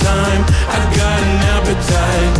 time. I got an appetite.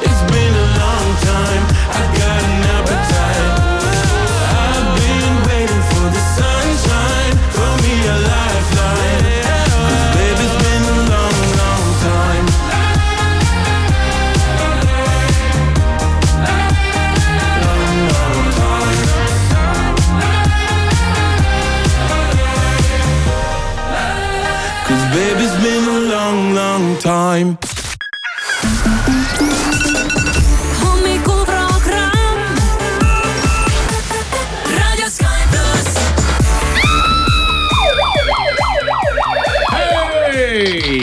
Time.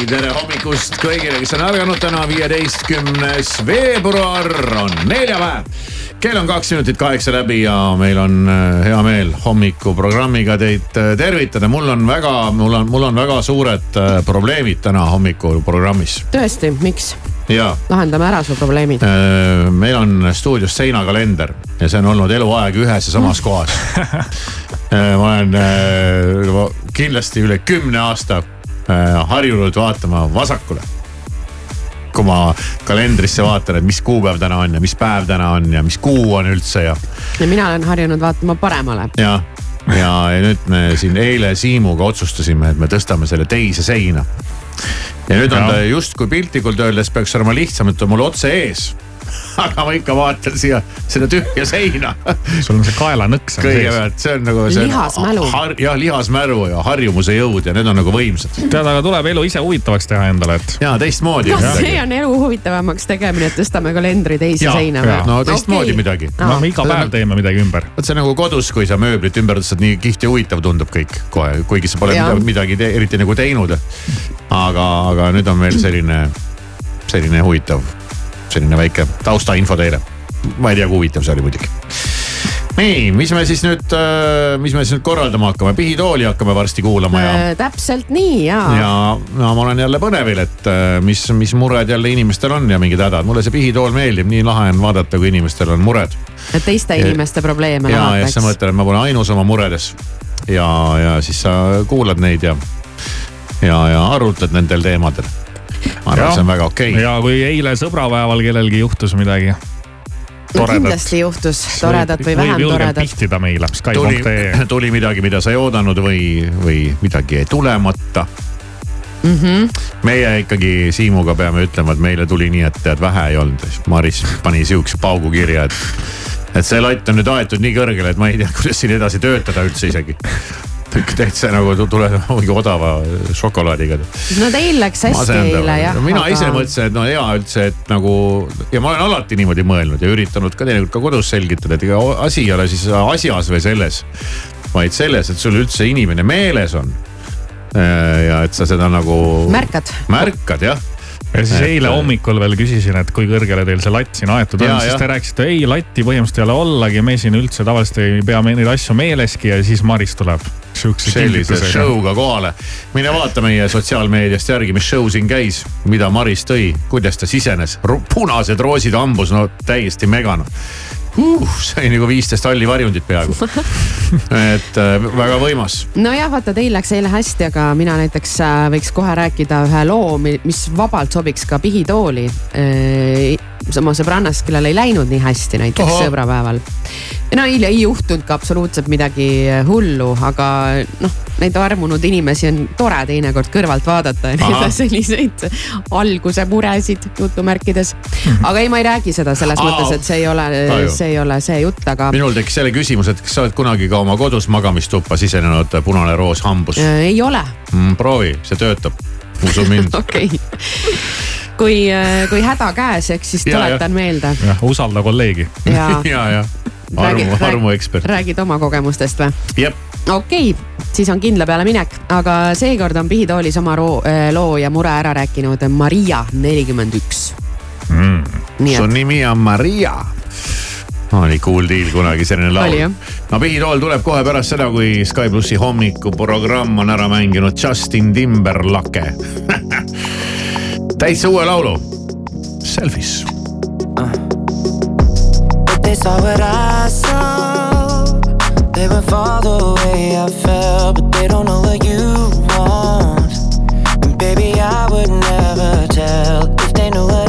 tere hommikust kõigile, kes on ärganud, täna viieteistkümnes veebruar. On neljapäev kell on kaks minutit kaheksa läbi ja meil on äh, hea meel hommikuprogrammiga teid äh, tervitada. mul on väga, mul on, mul on väga suured äh, probleemid täna hommikuprogrammis tõesti, miks? ja lahendame ära su probleemid. Meil on stuudios seinakalender ja see on olnud eluaeg ühes ja samas kohas. ma olen kindlasti üle kümne aasta harjunud vaatama vasakule. Kui ma kalendrisse vaatan, et mis kuupäev täna on ja mis päev täna on ja mis kuu on üldse ja, ja mina olen harjunud vaatama paremale. ja, ja, ja nüüd me siin eile Siimuga otsustasime, et me tõstame selle teise seina. ja nüüd on Ja. ta justkui piltlikult öeldes peaks olema lihtsam, et ta on mul otse ees. aga ma ikka vaatan siia seda tühja seina sul on see kaelanõks kõigepealt, see on nagu see. Lihasmälu. jah, lihasmälu ja harjumuse jõud ja need on nagu võimsad. tead, aga tuleb elu ise huvitavaks teha endale, et ja teistmoodi. noh, see on elu huvitavamaks tegemine, et tõstame kalendri teise seina jaa. no teistmoodi Okei. midagi. Aa. noh, me iga päev teeme midagi ümber. vot see on nagu kodus, kui sa mööblit ümber tõstad, nii kihvt ja huvitav tundub kõik kohe, kuigi sa pole midagi, midagi te, eriti nagu teinud. aga, aga nüüd on meil selline, selline huvitav, selline väike taustainfo teile. ma ei tea, kui huvitav see oli muidugi. nii, mis me siis nüüd, mis me siis nüüd korraldama hakkame, pihitooli hakkame varsti kuulama ja Äh, täpselt nii ja, ja no ma olen jälle põnevil, et äh, mis, mis mured jälle inimestel on ja mingid hädad. mulle see pihitool meeldib, nii lahe on vaadata, kui inimestel on mured. ja teiste inimeste probleeme ja, ja siis sa mõtled, et ma pole ainus oma muredes. ja, ja siis sa kuulad neid ja, ja, ja arutled nendel teemadel. Ma arvan, et see on väga okei okay.. ja kui eile sõbrapäeval kellelgi juhtus midagi no toredat, kindlasti juhtus toredat või vähem toredat. pihtida meile tuli Sky.ee, tuli midagi, mida sa ei oodanud või, või midagi jäi tulemata mm. Mhm. -hmm. meie ikkagi Siimuga peame ütlema, et meile tuli nii, et tead vähe ei olnud. Maris pani sihukese paugu kirja, et, et see latt on nüüd aetud nii kõrgele, et ma ei tea, kuidas siin edasi töötada üldse isegi. Täitsa nagu tu- tuleb mingi odava šokolaadiga. no teil läks hästi eile jah. mina ise mõtlesin, et no hea üldse, et nagu ja ma olen alati niimoodi mõelnud ja üritanud ka teinekord ka kodus selgitada, et ega asi ei ole siis asjas või selles, vaid selles, et sul üldse inimene meeles on. ja et sa seda nagu märkad. märkad jah ja siis Et- eile hommikul veel küsisin, et kui kõrgele teil see latt siin aetud on siis te rääkisite, ei latti põhimõtteliselt ei ole ollagi, me siin üldse tavaliselt ei pea neid asju meeleski ja siis Maris tuleb sihukese sellise kingitusega. show'ga kohale. mine vaata meie sotsiaalmeediast järgi, mis show siin käis, mida Maris tõi, kuidas ta sisenes, punased roosid hambus, no täiesti mega noh. Uh, see oli nagu viisteist halli varjundit peaaegu et äh, väga võimas nojah, vaata teil läks eile hästi, aga mina näiteks äh, võiks kohe rääkida ühe loo, mis vabalt sobiks ka pihitooli. oma sõbrannast, kellel ei läinud nii hästi näiteks Oho. sõbrapäeval. no eile ei juhtunud ka absoluutselt midagi hullu, aga noh, neid armunud inimesi on tore teinekord kõrvalt vaadata ja Ahah. neid selliseid alguse muresid jutumärkides. aga ei, ma ei räägi seda selles Aa. mõttes, et see ei ole Aju. See ei ole see jutt, aga minul tekkis jälle küsimus, et kas sa oled kunagi ka oma kodus magamistuppa sisenenud punane roos hambus? Äh, ei ole. Mm,? proovi, see töötab, usu mind. Okei. Kui, kui häda käes, eks siis tuletan meelde. Jah, usalda kolleegi. ja. Ja, ja. Armu, armuekspert, räägid oma kogemustest või? jep, okei okay,, siis on kindla peale minek, aga seekord on pihitoolis oma roo, loo ja mure ära rääkinud Maria nelikümmend üks. nii su nimi on Maria. Oli cool deal kunagi selline laul. no pihitool tuleb kohe pärast seda, kui Sky plussi hommikuprogramm on ära mänginud Justin Timberlake. täitsa uue laulu, Selfish. But they saw what I saw. They went far the way I felt, but they don't know what you want. And baby, I would never tell if they knew what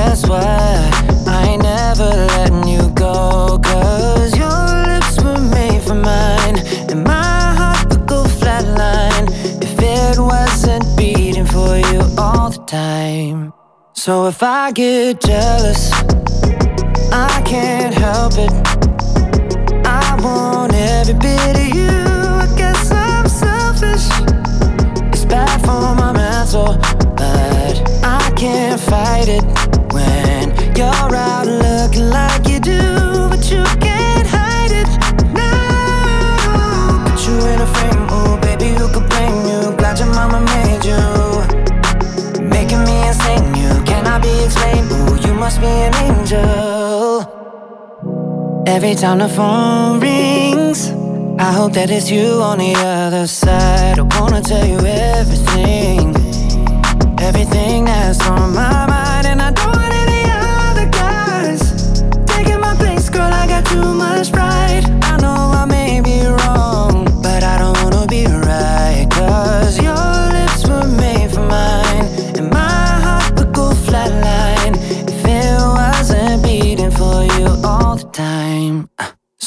guess what? I ain't never letting you go. Cause your lips were made for mine. And my heart would go flatline if it wasn't beating for you all the time. So if I get jealous, I can't help it. I want every bit of you. I guess I'm selfish. It's bad for my mental, but I can't fight it must be an angel. Every time the phone rings, I hope that it's you on the other side. I wanna tell you everything, everything that's on my mind, and I don't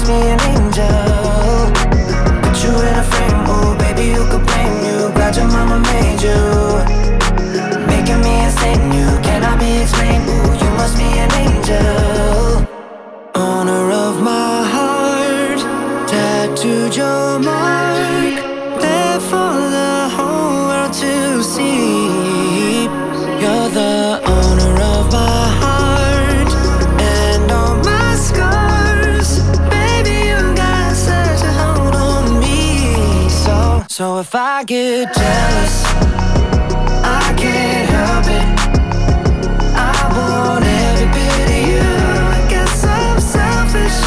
You must be an angel. Put you in a frame, oh baby, who could blame you? Glad your mama made you, making me insane. You cannot be explained. Ooh, you must be an angel. So, if I get jealous, I can't help it. I want every bit of you. I guess I'm selfish.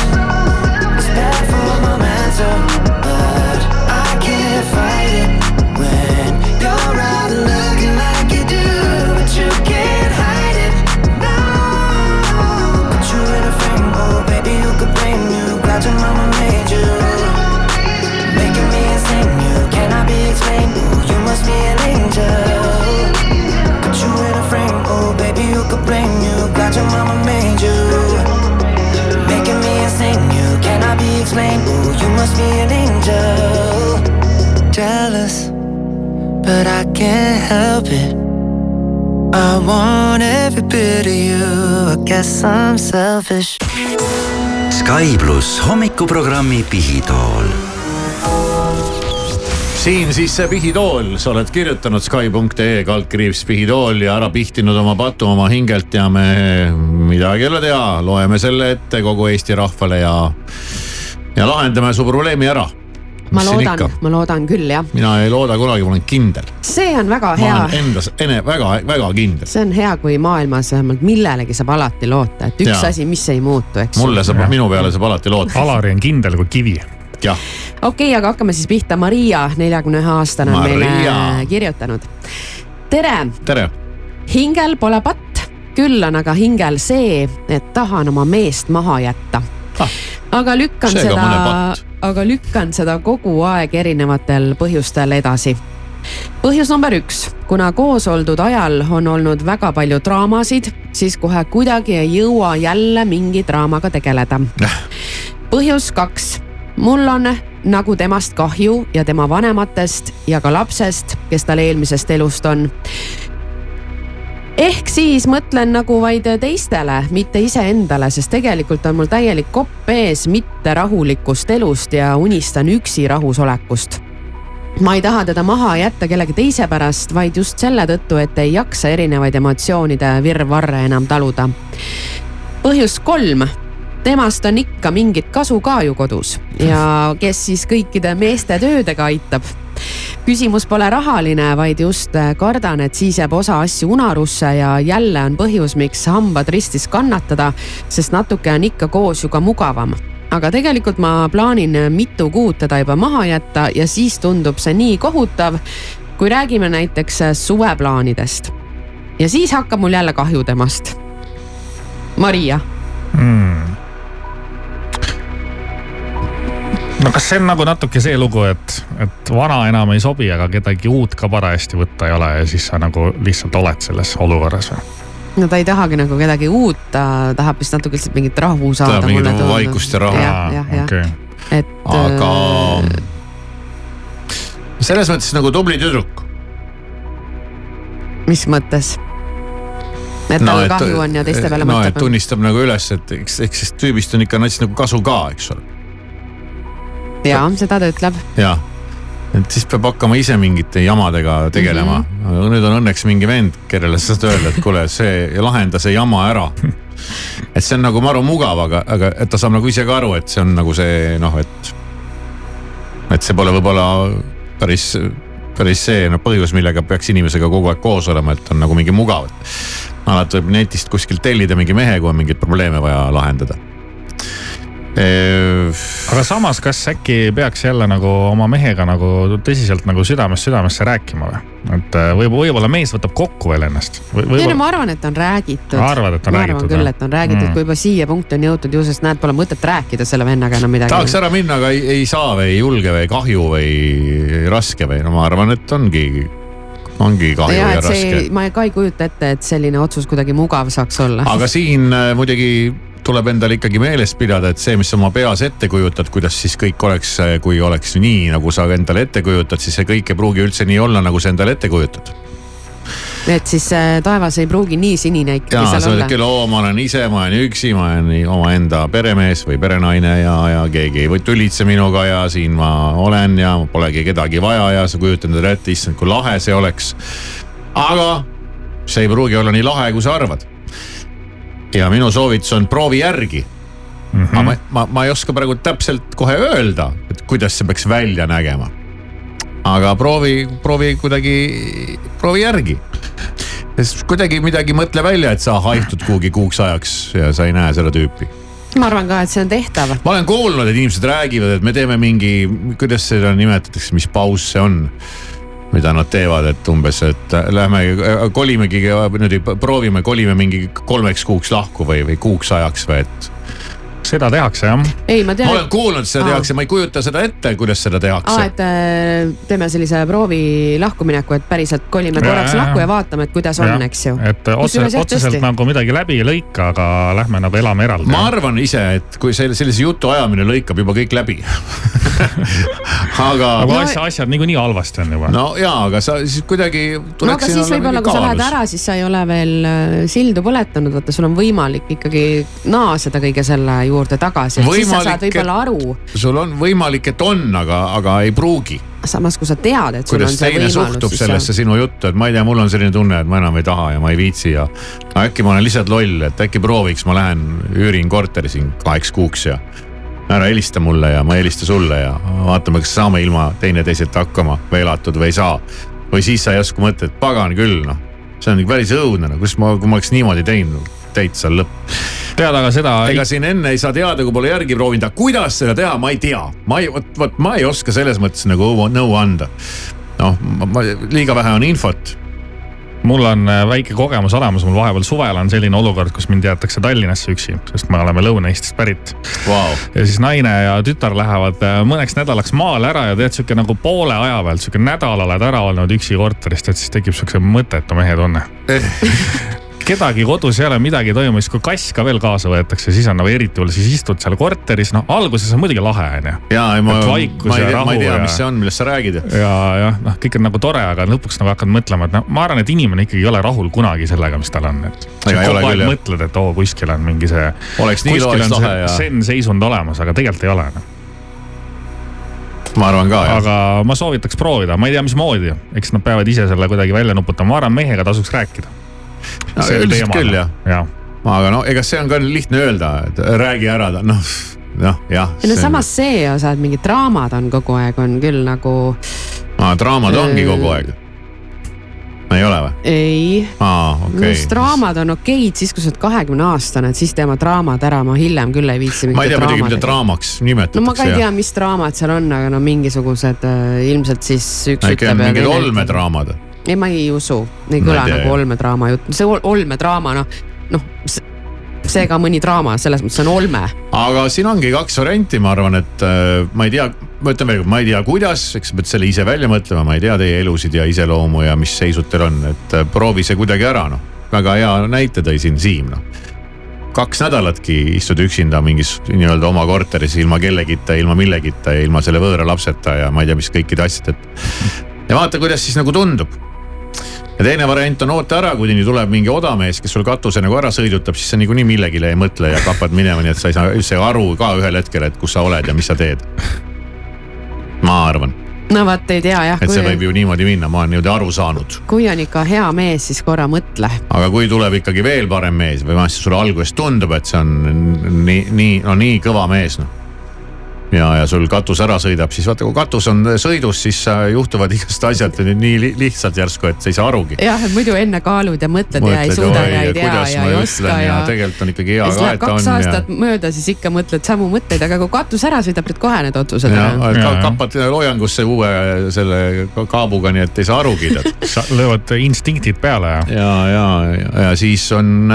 It's bad for my mental, baby, who could blame you? Glad your mama made you, making me insane. You cannot be explained. Ooh, you must be an angel. Jealous, but I can't help it. I want every bit of you. I guess I'm selfish. Sky pluss hommikuprogrammi Pihitool siin siis see pihitool, sa oled kirjutanud Sky.ee kaldkriips pihitool ja ära pihtinud oma patu oma hingelt ja me midagi ei ole teha, loeme selle ette kogu Eesti rahvale ja, ja lahendame su probleemi ära. ma loodan, ma loodan küll jah. mina ei looda kunagi, ma olen kindel. see on väga ma hea. olen endas, ene, väga, väga kindel. see on hea, kui maailmas vähemalt millelegi saab alati loota, et üks Jaa. asi, mis ei muutu, eks. mulle saab, minu peale saab alati loota. Alari on kindel kui kivi. Okei okay,, aga hakkame siis pihta. Maria, neljakümne ühe aastane on meile kirjutanud. tere, tere. hingel pole patt, küll on aga hingel see, et tahan oma meest maha jätta Ah, aga lükkan seda aga lükkan seda kogu aeg erinevatel põhjustel edasi. põhjus number üks, kuna koos oldud ajal on olnud väga palju draamasid, siis kohe kuidagi ei jõua jälle mingi draamaga tegeleda. põhjus kaks, mul on nagu temast kahju ja tema vanematest ja ka lapsest, kes tal eelmisest elust on ehk siis mõtlen nagu vaid teistele, mitte iseendale, sest tegelikult on mul täielik kopp ees mitterahulikust elust ja unistan üksi rahusolekust. ma ei taha teda maha jätta kellegi teise pärast, vaid just selle tõttu, et ei jaksa erinevaid emotsioonide virvarre enam taluda. põhjus kolm temast on ikka mingit kasu ka ju kodus ja kes siis kõikide meeste töödega aitab küsimus pole rahaline, vaid just äh, kardan, et siis jääb osa asju unarusse ja jälle on põhjus, miks hambad ristis kannatada, sest natuke on ikka koos ju ka mugavam. aga tegelikult ma plaanin mitu kuud teda juba maha jätta ja siis tundub see nii kohutav, kui räägime näiteks suveplaanidest. ja siis hakkab mul jälle kahju temast. Maria mm.. No kas see on nagu natuke see lugu, et, et vana enam ei sobi, aga kedagi uut ka parajasti võtta ei ole ja siis sa nagu lihtsalt oled selles olukorras või? no ta ei tahagi nagu kedagi uut, ta tahab vist natuke lihtsalt mingit rahu saada. Tahab mingit vaikust ja rahu. okei, et. aga selles mõttes nagu tubli tüdruk mis mõttes? et tal kahju on ja teiste peale no, mõtleb. tunnistab nagu üles, et eks, eks sellest tüübist on ikka nats nagu kasu ka, eks ole. Ja seda ta ütleb. ja, et siis peab hakkama ise mingite jamadega tegelema mm. -hmm. nüüd on õnneks mingi vend, kellele sa saad öelda, et kuule, see lahenda see jama ära. et see on nagu maru mugav, aga, aga et ta saab nagu ise ka aru, et see on nagu see noh, et. et see pole võib-olla päris, päris see no, põhjus, millega peaks inimesega kogu aeg koos olema, et on nagu mingi mugav alati võib netist kuskilt tellida mingi mehe, kui on mingeid probleeme vaja lahendada. Aga samas, kas äkki peaks jälle nagu oma mehega nagu tõsiselt nagu südamest südamesse rääkima või? et äh, võib, võib-olla mees võtab kokku veel ennast või, ei no ma arvan, et on räägitud. arvad, et on ma räägitud? arvan küll, et on räägitud mm., kui juba siia punkti on jõutud ju, sest näed, pole mõtet rääkida selle vennaga enam midagi. tahaks ära minna, aga ei, ei saa või ei julge või kahju või raske või no ma arvan, et ongi ongi kahju ja, ja ja et see, raske. ma ka ei kujuta ette, et selline otsus kuidagi mugav saaks olla. aga siin äh, muidugi tuleb endal ikkagi meeles pidada, et see, mis sa oma peas ette kujutad, kuidas siis kõik oleks, kui oleks nii, nagu sa endale ette kujutad, siis see kõik ei pruugi üldse nii olla, nagu sa endale ette kujutad. et siis äh, taevas ei pruugi nii sinine ikkagi seal sa olla oled. küll, oo, ma olen ise, ma olen üksi, ma olen omaenda peremees või perenaine ja, ja keegi ei tülitse minuga ja siin ma olen ja polegi kedagi vaja ja sa kujutad endale ette, issand, kui lahe see oleks. aga see ei pruugi olla nii lahe, kui sa arvad. Ja minu soovitus on proovi järgi mm. -hmm. ma, ma, ma ei oska praegu täpselt kohe öelda, et kuidas see peaks välja nägema. aga proovi, proovi kuidagi, proovi järgi sest kuidagi midagi mõtle välja, et sa haihtud kuhugi kuuks ajaks ja sa ei näe seda tüüpi. ma arvan ka, et see on tehtav. ma olen kuulnud, et inimesed räägivad, et me teeme mingi, kuidas seda nimetatakse, mis paus see on mida nad teevad, et umbes, et lähme kolimegi niimoodi proovime, kolime mingi kolmeks kuuks lahku või, või kuuks ajaks või et seda tehakse jah. ei, ma tean. ma olen kuulnud, seda tehakse, ma ei kujuta seda ette, kuidas seda tehakse. aa, et äh, teeme sellise proovi lahkumineku, et päriselt kolime korraks ja, lahku ja vaatame, et kuidas ja, on, eks ju. et otse, otseselt nagu midagi läbi ei lõika, aga lähme nagu elame eraldi. ma arvan ise, et kui selle, sellise jutu ajamine lõikab juba kõik läbi aga. nagu asja, asjad niikuinii halvasti on juba. no ja, aga sa siis kuidagi. no aga siis võib-olla, kui sa lähed ära, siis sa ei ole veel äh, sildu põletanud, vaata, sul on võimalik ikkagi naaseda kõige selle juurde tagasi, et siis sa saad võib-olla aru. sul on võimalik, et on, aga, aga ei pruugi samas kui sa tead, et sul kuidas on see võimalus. suhtub sellesse sinu juttu, et ma ei tea, mul on selline tunne, et ma enam ei taha ja ma ei viitsi ja. äkki ma olen lihtsalt loll, et äkki prooviks, ma lähen üürin korteri siin kaheks kuuks ja. ära helista mulle ja ma ei helista sulle ja vaatame, kas saame ilma teineteiselt hakkama või elatud või ei saa. või siis sa järsku mõtled, pagan küll noh, see on päris õudne, no kus ma, kui ma oleks niimoodi teinud, täitsa lõpp tead aga seda. ega siin enne ei saa teada, kui pole järgi proovinud, aga kuidas seda teha, ma ei tea, ma ei, vot, vot ma ei oska selles mõttes nagu nõu anda. noh, ma liiga vähe on infot mul on äh, väike kogemus olemas, mul vahepeal suvel on selline olukord, kus mind jäetakse Tallinnasse üksi, sest me oleme Lõuna-Eestist pärit. wow.. ja siis naine ja tütar lähevad äh, mõneks nädalaks maale ära ja tead sihuke nagu poole aja pealt, sihuke nädal oled ära olnud üksi korterist, et siis tekib siukse mõttetu mehe tunne. kedagi kodus ei ole, midagi ei toimu, siis kui kass ka veel kaasa võetakse, siis on nagu eriti hull, siis istud seal korteris, noh alguses on muidugi lahe onju. ja, ei ma, ma ei tea, ma ei tea, mis see on, millest sa räägid. ja, jah, noh, kõik on nagu tore, aga lõpuks nagu hakkad mõtlema, et noh, ma arvan, et inimene ikkagi ei ole rahul kunagi sellega, mis tal on, et. Kogu aeg jah. mõtled, et oo, kuskil on mingi see. Oleks nii on lahe ja- zen-seisund olemas, aga tegelikult ei ole noh. ma arvan ka jah. aga ma soovitaks proovida, ma ei tea, mismoodi, eks nad peavad ise selle kuidagi välja nuputama, ma arvan, mehega tasuks rääkida. No, üldiselt küll, jah. jah, aga no ega see on ka lihtne öelda, et räägi ära, noh, noh jah. ja no samas see osa, et mingid draamad on kogu aeg, on küll nagu aa, draamad ongi kogu aeg. ei ole või? ei aa, okay. okei no. draamad on okeid siis, kui sa oled kahekümne aastane, et siis teeme draamad ära, ma hiljem küll ei viitsi. ma ei tea muidugi, mida. draamaks nimetatakse. no ma ka ei tea, mis draamad seal on, aga no mingisugused äh, ilmselt siis üks äkki on mingid olmedraamad. ei, ma ei usu, ei kõla tea, nagu olmedraama jutt, see ol- olmedraama noh, noh see ka mõni draama, selles mõttes on olme. aga siin ongi kaks varianti, ma arvan, et äh, ma ei tea, ma ütlen veel kord, ma ei tea, kuidas, eks pead selle ise välja mõtlema, ma ei tea teie elusid ja iseloomu ja mis seisud teil on, et äh, proovi see kuidagi ära, noh. väga hea näite tõi siin Siim, noh kaks nädalatki istud üksinda mingis nii-öelda oma korteris ilma kellegita, ilma millegita ja ilma selle võõra lapseta ja ma ei tea, mis kõikide asjadeta. ja vaata, kuidas siis nagu tundub. Ja teine variant on oota ära, kuni tuleb mingi odamees, kes sul katuse nagu ära sõidutab, siis sa niikuinii millegile ei mõtle ja kapad minema, nii et sa ei saa üldse aru ka ühel hetkel, et kus sa oled ja mis sa teed. ma arvan, no vot ei tea jah, et see võib ju niimoodi minna, ma olen niimoodi aru saanud. kui on ikka hea mees, siis korra mõtle. aga kui tuleb ikkagi veel parem mees või vähemasti sulle alguses tundub, et see on nii, nii, no nii kõva mees noh ja, ja sul katus ära sõidab, siis vaata, kui katus on sõidus, siis äh, juhtuvad igast asjad nii li- lihtsalt järsku, et sa ei saa arugi. jah, et muidu enne kaalud ja mõtled ja ei suuda ja ei tea ja ei oska ja ja. tegelikult on ikkagi hea ja siis ka, et ta kaks on ja aastat mööda, siis ikka mõtled samu mõtteid, aga kui katus ära sõidab, teed kohe need otsused ja ära. Ja, ka- ja. kapad loojangusse uue selle ka- kaabuga, nii et ei saa arugi tead. löövad instinktid peale ja ja, ja, ja, ja siis on,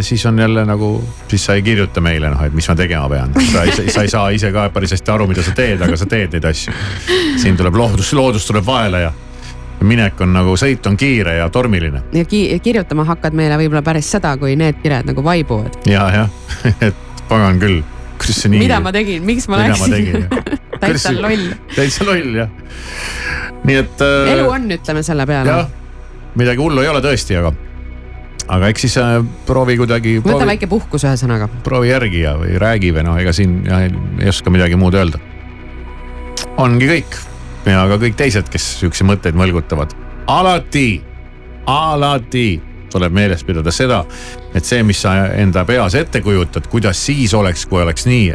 siis on jälle nagu, siis sa ei kirjuta meile noh, et mis ma tegema pean. sa ei, sa ei saa ise ka päris hästi aru, mida sa teed, aga sa teed neid asju. siin tuleb loodus, loodus tuleb vahele ja minek on nagu sõit on kiire ja tormiline ja ki kirjutama hakkad meile võib-olla päris seda, kui need kired nagu vaibuvad. ja, jah, et pagan küll, kuidas see nii. mida ma tegin, miks ma mida läksin täitsa loll. täitsa loll jah. nii et. elu on, ütleme selle peale jah. midagi hullu ei ole tõesti, aga, aga eks siis äh, proovi kuidagi. võta väike puhkus, ühesõnaga. proovi järgi ja, või räägi või noh, ega siin jah, ei, ei oska midagi muud öelda. ongi kõik ja ka kõik teised, kes siukseid mõtteid mõlgutavad, alati, alati tuleb meeles pidada seda, et see, mis sa enda peas ette kujutad, kuidas siis oleks, kui oleks nii,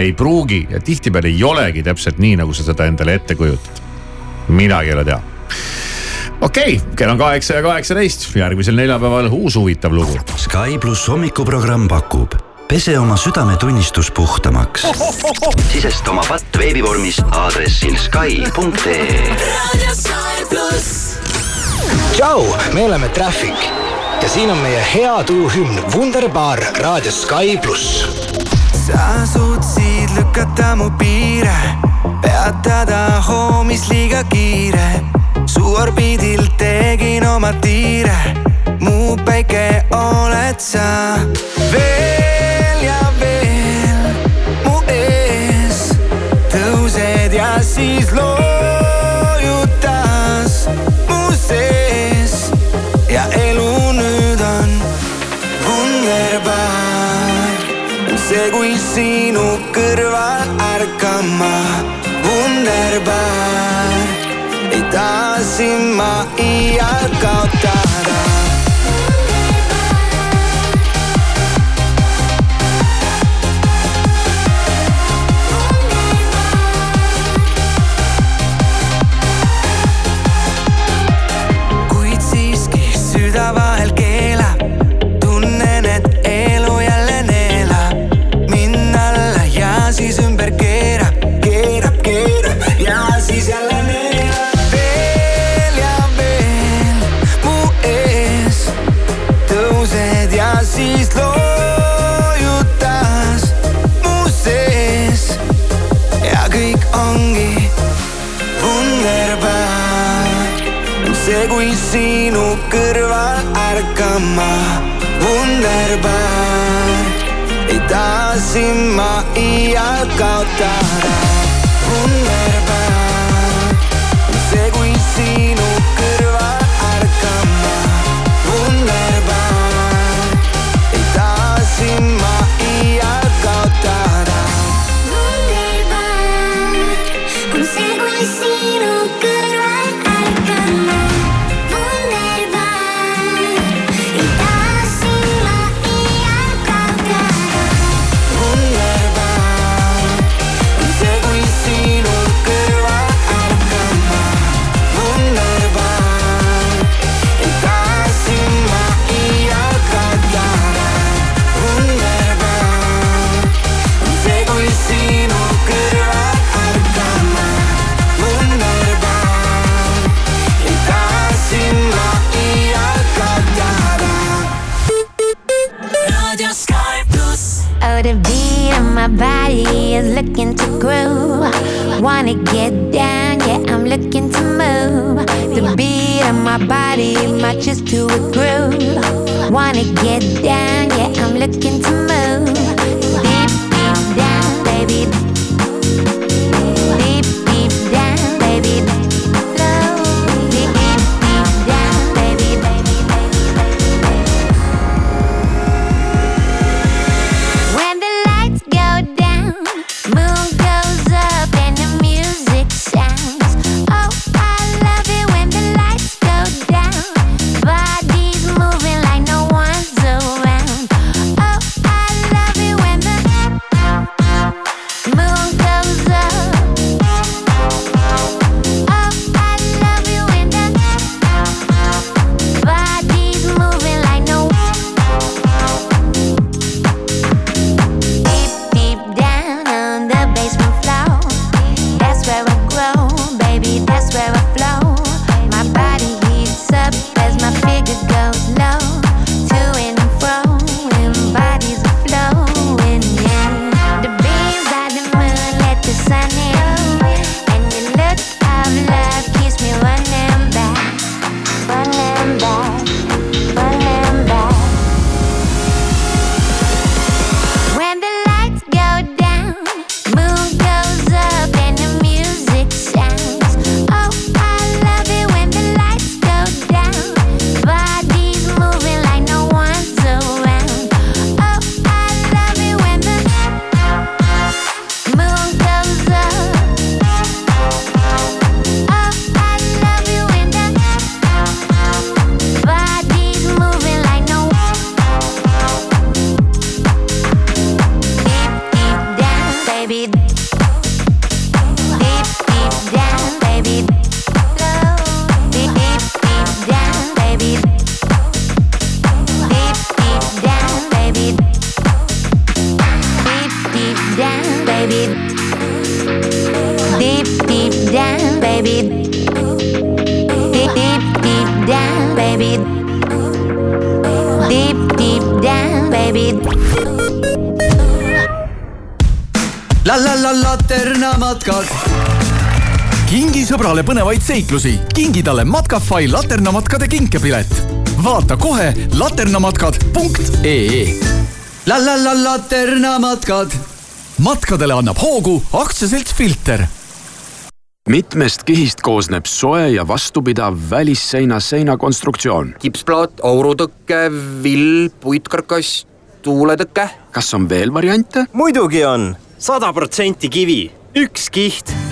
ei pruugi ja tihtipeale ei olegi täpselt nii, nagu sa seda endale ette kujutad. midagi ei ole teha okei okay,, kell on kaheksa ja kaheksateist, järgmisel neljapäeval uus huvitav lugu. Sky pluss hommikuprogramm pakub pese oma südametunnistus puhtamaks. sisesta oma patt veebivormis aadressil Sky.ee. Tšau, me oleme Traffic ja siin on meie hea tujuhümn Wunderbar raadios Sky pluss. sa suutsid lükata mu piire, peatada hoomis liiga kiire. Su orbiidil tegin oma tiire, mu päike oled sa. veel ja veel mu ees tõused ja siis loojutas mu sees ja elu nüüd on wunderbar see, kui sinu kõrval ärkama. Wunderbar silma iial kaota kõrval ärkama Wunderbar ei taha sind ma iial kaotada. Wunderbar always looking to groove. Wanna get down, yeah, I'm looking to move. The beat of my body matches to a groove. Wanna get down, yeah, I'm looking to move. ägedaid seiklusi, kingi talle Matkafai laternamatkade kinkepilet. vaata kohe laternamatkad.ee. la la la laternamatkad. matkadele annab hoogu aktsiaselts Filter mitmest kihist koosneb soe ja vastupidav välisseina seinakonstruktsioon. kipsplaat, aurutõke, vill, puitkarkass, tuuletõke. kas on veel variante? muidugi on, sada protsenti kivi, üks kiht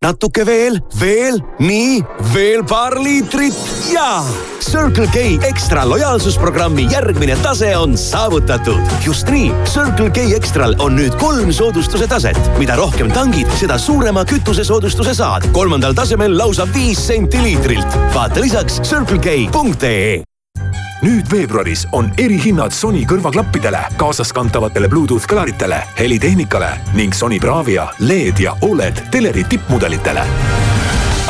natuke veel, veel, nii, veel paar liitrit ja Circle K Extra lojaalsusprogrammi järgmine tase on saavutatud. just nii, Circle K Extral on nüüd kolm soodustuse taset. mida rohkem tangid, seda suurema kütusesoodustuse saad. kolmandal tasemel lausa viis senti liitrilt. vaata lisaks circlek.ee nüüd veebruaris on erihinnad Sony kõrvaklappidele, kaasaskantavatele Bluetooth kõlaritele, helitehnikale ning Sony Bravia, LED ja Oled teleri tippmudelitele.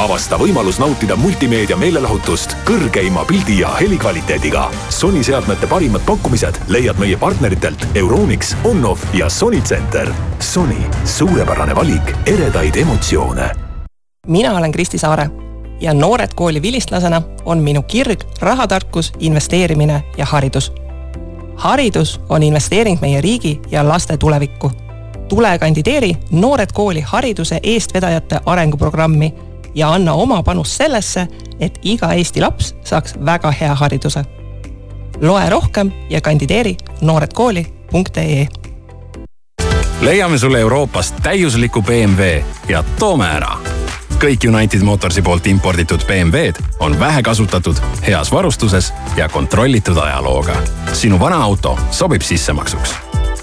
avasta võimalus nautida multimeedia meelelahutust kõrgeima pildi ja helikvaliteediga. Sony seadmete parimad pakkumised leiad meie partneritelt Euronix, Onoff ja Sony Center. Sony, suurepärane valik eredaid emotsioone. mina olen Kristi Saare ja Noored Kooli vilistlasena on minu kirg rahatarkus, investeerimine ja haridus. haridus on investeering meie riigi ja laste tulevikku. tule kandideeri Noored Kooli hariduse eestvedajate arenguprogrammi ja anna oma panus sellesse, et iga Eesti laps saaks väga hea hariduse. loe rohkem ja kandideeri nooredkooli.ee leiame sulle Euroopast täiusliku BMW ja toome ära kõik United Motorsi poolt imporditud BMW-d on vähekasutatud, heas varustuses ja kontrollitud ajalooga. sinu vana auto sobib sissemaksuks.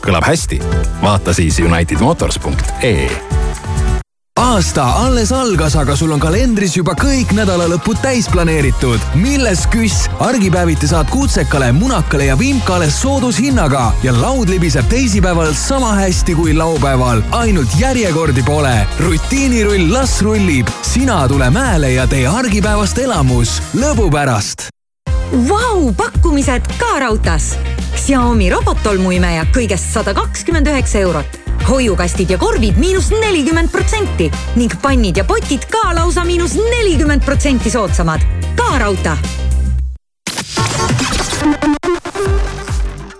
kõlab hästi? vaata siis unitedmotors.ee aasta alles algas, aga sul on kalendris juba kõik nädalalõpud täis planeeritud. milles küss? argipäeviti saad kutsekale, munakale ja vimkale soodushinnaga ja laud libiseb teisipäeval sama hästi kui laupäeval. ainult järjekordi pole. rutiinirull las rullib. sina tule mäele ja tee argipäevast elamus lõbu pärast. Vau, pakkumised ka raudtees. Xiaomi robottolmuimeja kõigest sada kakskümmend üheksa eurot hoiukastid ja korvid miinus nelikümmend protsenti ning pannid ja potid ka lausa miinus nelikümmend protsenti soodsamad. ka raudtee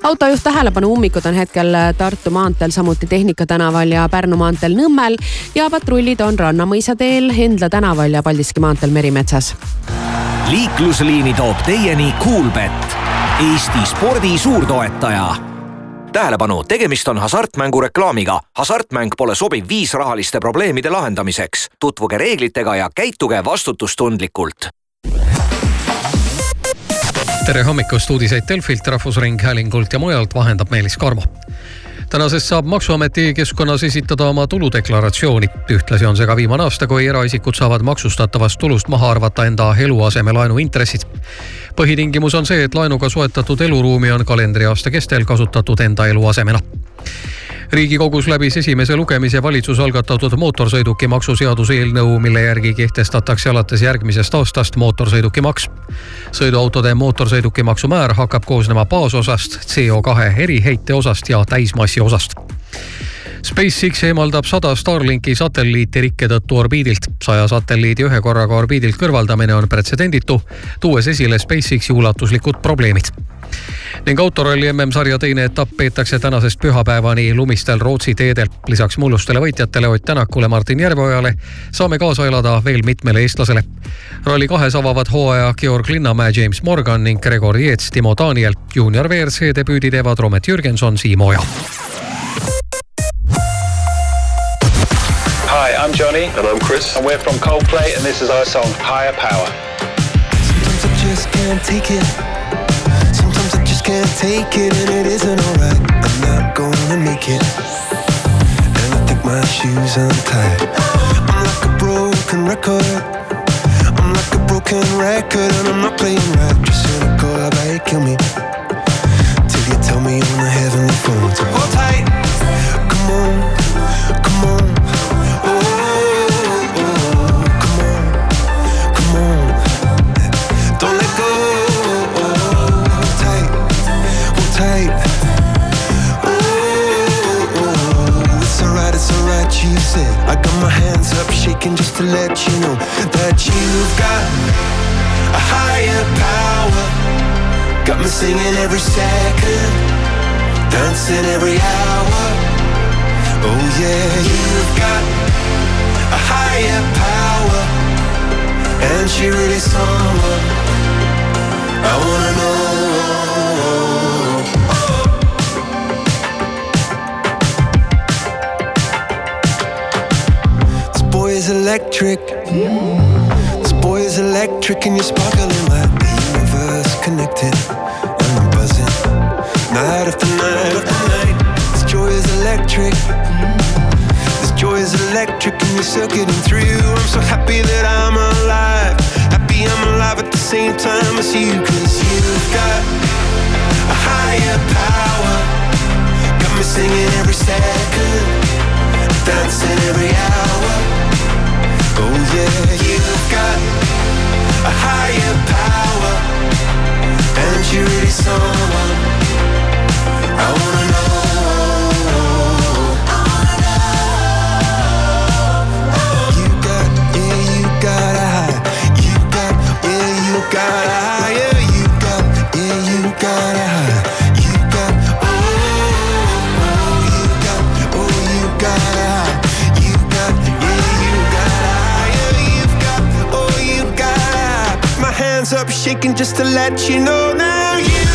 autojuht tähelepanu, ummikud on hetkel Tartu maanteel, samuti Tehnika tänaval ja Pärnu maanteel Nõmmel ja patrullid on Rannamõisa teel, Endla tänaval ja Paldiski maanteel Merimetsas. liiklusliini toob teieni Coolbet, Eesti spordi suurtoetaja tähelepanu, tegemist on hasartmängu reklaamiga. hasartmäng pole sobiv viis rahaliste probleemide lahendamiseks. tutvuge reeglitega ja käituge vastutustundlikult. tere hommikust, uudiseid Delfilt, Rahvusringhäälingult ja mujalt vahendab Meelis Karmo tänasest saab Maksuameti e-keskkonnas esitada oma tuludeklaratsiooni. ühtlasi on see ka viimane aasta, kui eraisikud saavad maksustatavast tulust maha arvata enda eluasemelaenu intressid. põhitingimus on see, et laenuga soetatud eluruumi on kalendriaasta kestel kasutatud enda eluasemena riigikogus läbis esimese lugemise valitsuse algatatud mootorsõidukimaksu seaduse eelnõu, mille järgi kehtestatakse alates järgmisest aastast mootorsõidukimaks. sõiduautode mootorsõidukimaksu määr hakkab koosnema baasosast, CO2 eriheite osast ja täismassi osast SpaceX eemaldab sada Starlinki satelliiti rikke tõttu orbiidilt. saja satelliidi ühe korraga orbiidilt kõrvaldamine on pretsedenditu, tuues esile SpaceXi ulatuslikud probleemid ning autoralli MM-sarja teine etapp peetakse tänasest pühapäevani lumistel Rootsi teedel. lisaks mullustele võitjatele Ott Tänakule, Martin Järveojale saame kaasa elada veel mitmele eestlasele. ralli kahes avavad hooaja Georg Linnamäe, James Morgan ning Gregor Jeets, Timo Daniel. juunior WRC debüüdi teevad Romet Jürgenson, Siim Oja. Hi, I'm Johnny. And I'm Chris. And we're from Coldplay, and this is our song, Higher Power. Sometimes I just can't take it. Can't take it, and it isn't alright. I'm not gonna make it. And I think my shoes untied. I'm like a broken record. I'm like a broken record, and I'm not playing right. Just cynical, I bet kill me. Till you tell me on the heavenly phone. So hold tight. Come on, you said. I got my hands up, shaking just to let you know that you've got a higher power. Got me singing every second, dancing every hour. Oh yeah, you've got a higher power, and she really someone I wanna know. Is electric. This boy is electric, and you're sparkling like the universe connected. And I'm buzzing night after night after night. This joy is electric. This joy is electric, and you're circuiting through. I'm so happy that I'm alive. Happy I'm alive at the same time as you, cause you've got a higher power. Got me singing every second, dancing every hour. Oh yeah, you've got a higher power, and you're really someone I wanna know. You got, yeah, you got a high. You got, yeah, you got hands up shaking just to let you know now. You've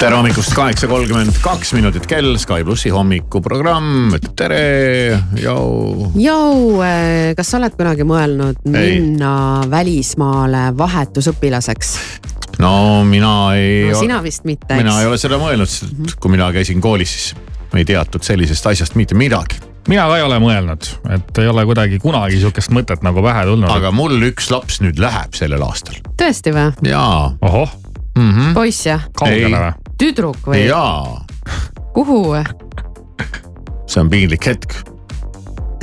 tere hommikust, kaheksa kolmkümmend kaks minutit kell, Sky plussi hommikuprogramm ütleb tere, jõu. Jou, kas sa oled kunagi mõelnud minna välismaale vahetusõpilaseks? no mina ei. no sina vist mitte, eks? mina ei ole seda mõelnud, sest kui mina käisin koolis, siis ei teatud sellisest asjast mitte midagi mina ka ei ole mõelnud, et ei ole kuidagi kunagi sihukest mõtet nagu pähe tulnud. aga mul üks laps nüüd läheb sellel aastal. tõesti või? jaa. ohoh mm -hmm.. poiss jah? kaugele või? Tüdruk või? jaa. kuhu? see on piinlik hetk.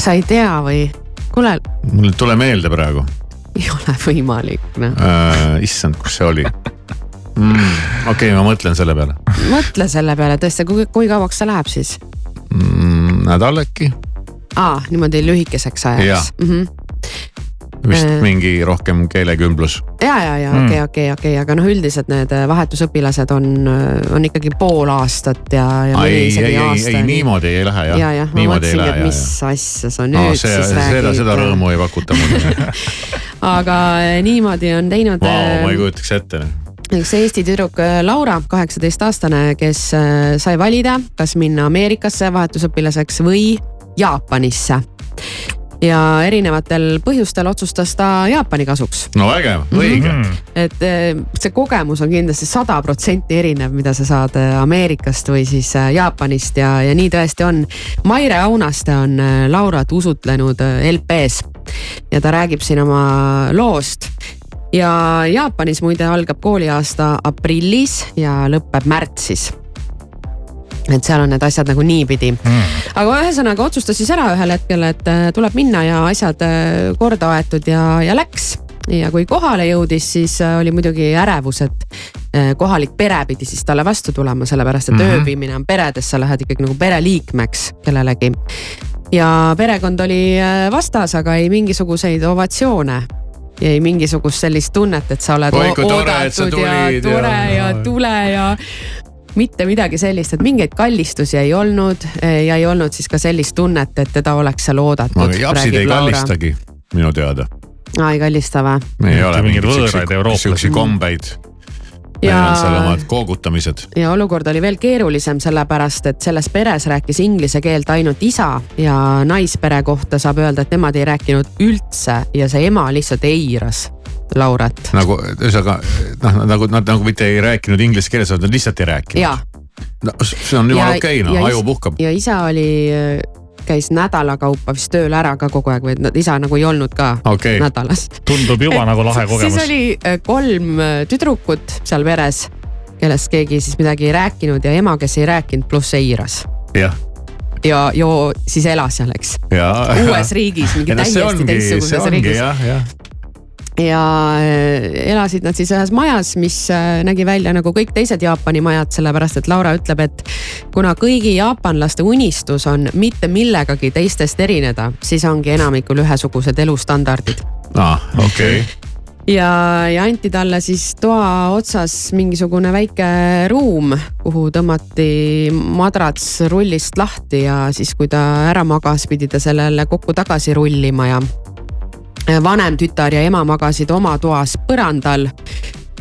sa ei tea või? kuule. mul ei tule meelde praegu. ei ole võimalik noh äh,. issand, kus see oli mm,? okei okay,, ma mõtlen selle peale. mõtle selle peale tõesti, kui, kui kauaks see läheb siis mm,? nädal äkki. aa, niimoodi lühikeseks ajaks. Mm -hmm. Vist äh, mingi rohkem keelekümblus. ja, ja, ja okei, okei, okei, aga noh, üldiselt need vahetusõpilased on, on ikkagi pool aastat ja, ja mõni ei, isegi ei, aasta. ei, niimoodi ei lähe jah. ja, jah, ma mõtlesingi, et mis ja. asja sa nüüd no, see, siis seda, räägid. seda rõõmu ei pakuta mulle aga niimoodi on teinud wow,. ma ei kujutaks ette üks Eesti tüdruk äh, Laura, kaheksateistaastane, kes äh, sai valida, kas minna Ameerikasse vahetusõpilaseks või Jaapanisse. Ja erinevatel põhjustel otsustas ta Jaapani kasuks. no vägev, õige mm. -hmm. et äh, see kogemus on kindlasti sada protsenti erinev, mida sa saad Ameerikast või siis Jaapanist ja, ja nii tõesti on. Maire Aunaste on Laurat usutlenud LP-s ja ta räägib siin oma loost ja Jaapanis muide algab kooliaasta aprillis ja lõpeb märtsis et seal on need asjad nagu niipidi mm.. aga ühesõnaga otsustas siis ära ühel hetkel, et äh, tuleb minna ja asjad äh, korda aetud ja, ja läks. ja kui kohale jõudis, siis äh, oli muidugi ärevus, et kohalik pere pidi siis talle vastu tulema, sellepärast et mm -hmm. ööbimine on peredes, sa lähed ikkagi nagu pereliikmeks kellelegi. ja perekond oli vastas, aga ei mingisuguseid ovatsioone ei mingisugust sellist tunnet, et sa oled Oi, tore, oodatud et sa ja tulid tore ja, ja- ja tule ja mitte midagi sellist, et mingeid kallistusi ei olnud ja ei olnud siis ka sellist tunnet, et teda oleks seal oodatud. japsid ei kallistagi minu teada. aa, ei kallista või? ei ole mingeid võõraid eurooplasi. siukseid kombeid. Neil Ja- on seal omad koogutamised. ja olukord oli veel keerulisem, sellepärast et selles peres rääkis inglise keelt ainult isa ja naispere kohta saab öelda, et nemad ei rääkinud üldse ja see ema lihtsalt eiras Laurat. nagu ühesõnaga noh, nagu nad nagu mitte ei rääkinud inglise keeles, vaid nad lihtsalt ei rääkinud. ja, no see on jumala okei, noh aju puhkab. ja isa oli, käis nädala kaupa vist tööl ära ka kogu aeg või isa nagu ei olnud ka okay. nädalas. tundub juba nagu lahe kogemus. siis oli äh, kolm äh, tüdrukut seal veres, kellest keegi siis midagi ei rääkinud ja ema, kes ei rääkinud, pluss eiras. jah ja joo siis elas seal, eks. uues riigis, mingi no, täiesti teistsuguses riigis. Ja äh, elasid nad siis ühes majas, mis äh, nägi välja nagu kõik teised Jaapani majad, sellepärast et Laura ütleb, et kuna kõigi jaapanlaste unistus on mitte millegagi teistest erineda, siis ongi enamikul ühesugused elustandardid. aa ah,, okei okay ja, ja anti talle siis toa otsas mingisugune väike ruum, kuhu tõmmati madrats rullist lahti ja siis, kui ta ära magas, pidi ta sellele kokku tagasi rullima ja vanem tütar ja ema magasid oma toas põrandal.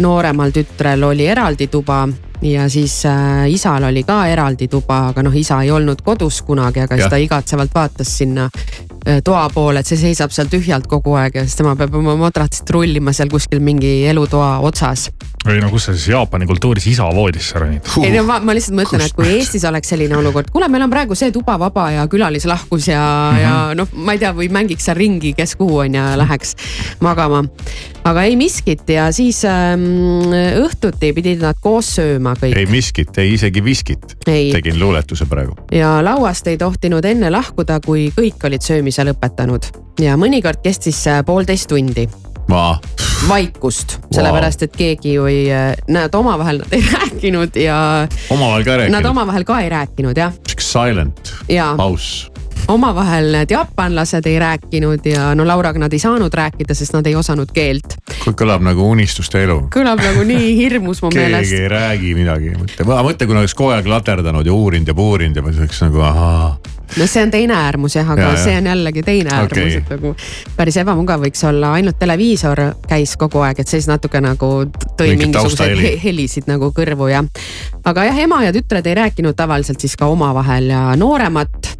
nooremal tütrel oli eraldi tuba ja siis äh, isal oli ka eraldi tuba, aga noh, isa ei olnud kodus kunagi, aga siis ta igatsevalt vaatas sinna äh, toa poole, et see seisab seal tühjalt kogu aeg ja siis tema peab oma madratsit rullima seal kuskil mingi elutoa otsas või no kus sa siis Jaapani kultuuris isa voodisse ronid? ei no ma, ma lihtsalt mõtlen, et kui Eestis oleks selline olukord, kuule, meil on praegu see tuba vaba ja külalis lahkus ja mm, -hmm. ja noh, ma ei tea, või mängiks seal ringi, kes kuhu on ja läheks magama. aga ei miskit ja siis ähm, õhtuti pidid nad koos sööma kõik. ei miskit, ei isegi viskit. tegin luuletuse praegu. ja lauast ei tohtinud enne lahkuda, kui kõik olid söömise lõpetanud ja mõnikord kestis see poolteist tundi. Vaikust, sellepärast et keegi ju ei, nad omavahel nad ei rääkinud ja. omavahel ka ei rääkinud? Nad omavahel ka ei rääkinud jah. sihuke silent, paus omavahel need jaapanlased ei rääkinud ja no Lauraga nad ei saanud rääkida, sest nad ei osanud keelt. kõlab nagu unistuste elu. kõlab nagu nii hirmus mu meelest. keegi ei räägi midagi, mõtle, mõtle, kui oleks kogu aeg laterdanud ja uurinud ja puurinud ja ma oleks nagu ahaa no see on teine äärmus jah, aga ja, see on jällegi teine okay. äärmus, et nagu päris ebamugav võiks olla, ainult televiisor käis kogu aeg, et siis natuke nagu tõi Mingit mingisuguseid he helisid nagu kõrvu ja. aga jah, ema ja tütred ei rääkinud tavaliselt siis ka omavahel ja nooremat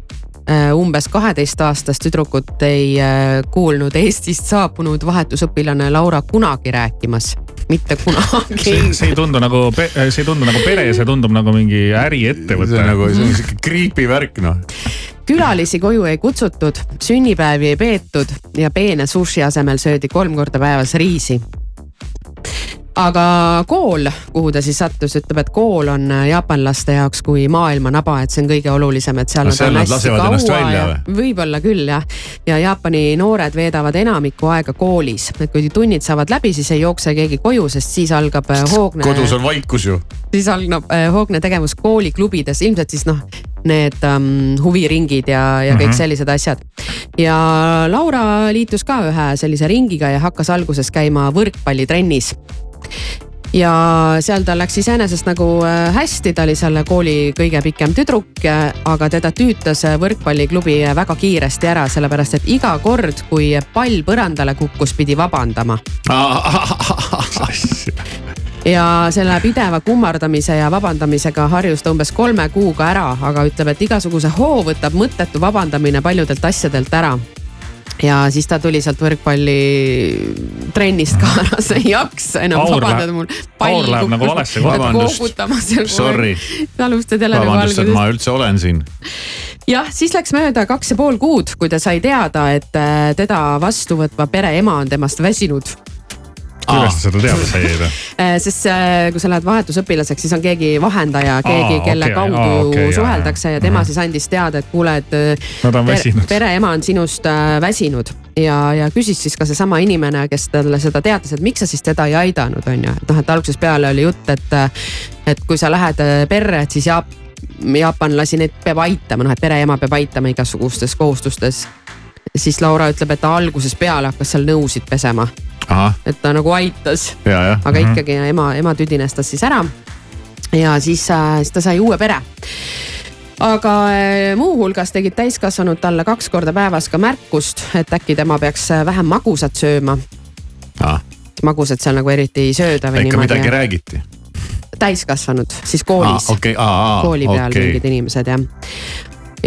umbes kaheteistaastast tüdrukut ei äh, kuulnud Eestist saabunud vahetusõpilane Laura kunagi rääkimas mitte kunagi. see, see ei tundu nagu, see ei tundu nagu pere, see tundub nagu mingi äriettevõte. see on nagu, see on sihuke creepy värk noh külalisi koju ei kutsutud, sünnipäevi ei peetud ja peene sushi asemel söödi kolm korda päevas riisi aga kool, kuhu ta siis sattus, ütleb, et kool on jaapanlaste jaoks kui maailmanaba, et see on kõige olulisem, et seal no, nad on hästi kaua ja võib-olla küll jah. ja Jaapani noored veedavad enamiku aega koolis, et kui tunnid saavad läbi, siis ei jookse keegi koju, sest siis algab äh, hoogne. kodus on vaikus ju. siis algab äh, hoogne tegevus kooliklubides, ilmselt siis noh, need um, huviringid ja, ja kõik mm -hmm. sellised asjad. ja Laura liitus ka ühe sellise ringiga ja hakkas alguses käima võrkpallitrennis ja seal tal läks iseenesest nagu äh, hästi, ta oli selle kooli kõige pikem tüdruk, äh, aga teda tüütas äh, võrkpalliklubi väga kiiresti ära, sellepärast et iga kord, kui pall põrandale kukkus, pidi vabandama. Ja selle pideva kummardamise ja vabandamisega harjus ta umbes kolme kuuga ära, aga ütleb, et igasuguse hoo võtab mõttetu vabandamine paljudelt asjadelt ära ja siis ta tuli sealt võrkpallitrennist kaasa, ei jaksa enam Aur vabandada mul. Aur läheb nagu valesse kohta. Sorry. aluste telenõu alguses. vabandust, et ma üldse olen siin. jah, siis läks mööda kaks ja pool kuud, kui ta sai teada, et äh, teda vastu võtva pere ema on temast väsinud kuidas ta seda teada sai? Äh, sest äh, kui sa lähed vahetusõpilaseks, siis on keegi vahendaja, keegi, kelle okay, kaudu aa, okay, suheldakse ja tema mm -hmm. siis andis teada, et kuule, et per, pereema on sinust äh, väsinud. Ja, ja küsis siis ka seesama inimene, kes talle seda teatas, et miks sa siis teda ei aidanud, on ju, et noh, et algusest peale oli jutt, et, et kui sa lähed perre, et siis Jaap, jaapanlasi neid peab aitama, noh, et pereema peab aitama igasugustes kohustustes. siis Laura ütleb, et ta algusest peale hakkas seal nõusid pesema et ta nagu aitas. aga mhm. ikkagi ema, ema tüdines tast siis ära. ja siis, äh, siis ta sai uue pere aga äh, muuhulgas tegid täiskasvanud talle kaks korda päevas ka märkust, et äkki tema peaks äh, vähem magusat sööma. magusat seal nagu eriti ei sööda või niimoodi. midagi räägiti täiskasvanud, siis koolis. Okay, kooli peal okay. mingid inimesed jah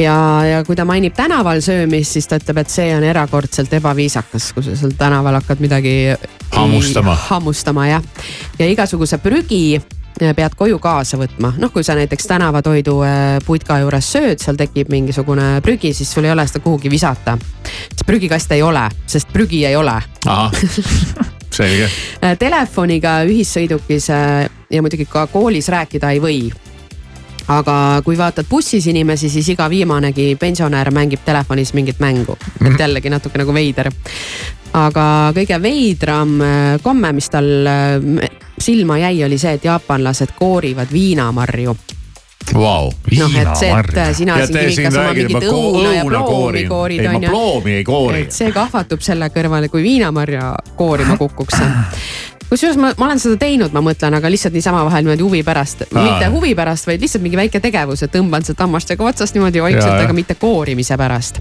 ja, ja kui ta mainib tänaval söömist, siis ta ütleb, et see on erakordselt ebaviisakas, kui sa seal tänaval hakkad midagi. hammustama. hammustama jah, ja igasuguse prügi pead koju kaasa võtma, noh, kui sa näiteks tänavatoidu äh, putka juures sööd, seal tekib mingisugune prügi, siis sul ei ole seda kuhugi visata. siis prügikaste ei ole, sest prügi ei ole. selge. Äh, telefoniga ühissõidukis ja muidugi ka koolis rääkida ei või aga kui vaatad bussis inimesi, siis iga viimanegi pensionär mängib telefonis mingit mängu, et jällegi natuke nagu veider. aga kõige veidram äh, komme, mis tal äh, silma jäi, oli see, et jaapanlased koorivad viinamarju Vau. noh, äh, sina Ja siin te siin räägite, ma õuna koorin. Ei, ma ploomi ei koori. see kahvatub selle kõrvale, kui viinamarja koorima kukuks kusjuures ma, ma olen seda teinud, ma mõtlen, aga lihtsalt niisama vahel niimoodi huvi pärast, mitte huvi pärast, vaid lihtsalt mingi väike tegevus, et tõmban sealt hammastega otsast niimoodi vaikselt, aga mitte koorimise pärast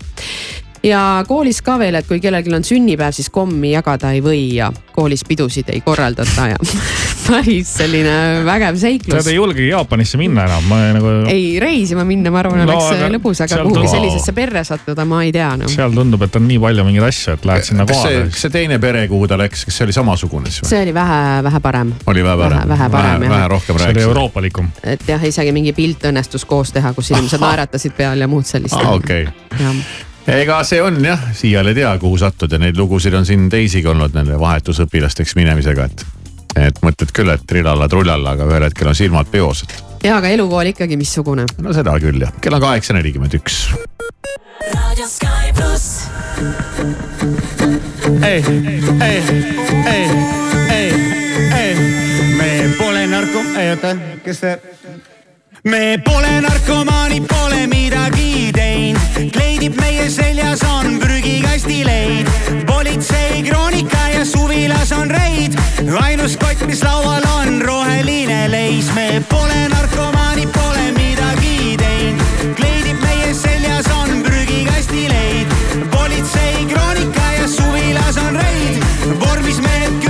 ja koolis ka veel, et kui kellelgi on sünnipäev, siis kommi jagada ei või ja koolis pidusid ei korraldata ja päris selline vägev seiklus. Tead ei julgegi Jaapanisse minna enam, ma nagu. ei, reisima minna, ma arvan, No, oleks aga lõbus, aga kuhugi tundub- sellisesse perre sattuda, ma ei tea noh. seal tundub, et on nii palju mingeid asju, et lähed sinna kohale. kas see teine pere, kuhu ta läks, kas see oli samasugune siis või? see oli vähe, vähe parem. oli vähe parem? vähe, vähe parem vähe, vähe rohkem see oli rääkis. euroopalikum. et jah, isegi mingi pilt õnnestus koos teha, kus inimesed naeratasid peal ja muud sellist. aa, okei jah. Ega see on jah, siial ei tea, kuhu sattuda, neid lugusid on siin teisigi olnud nende vahetusõpilasteks minemisega, et. et mõtled küll, et trillalla-trullalla, aga ühel hetkel on silmad peos, et ja, aga elukool ikkagi missugune? no seda küll jah, kell on kaheksa nelikümmend üks. Radio Sky pluss. ei, ei, ei, ei, ei, me pole narko, ei oota, kes see? Me pole narkomaanid, pole midagi teinud, kleidib meie seljas on prügikastileid, politsei kroonika ja suvilas on reid, ainus kott, mis laual on roheline leis, me pole narkomaanid, pole midagi teinud, kleidib meie seljas on prügikastileid, politsei kroonika ja suvilas on reid, vormis mehed külas,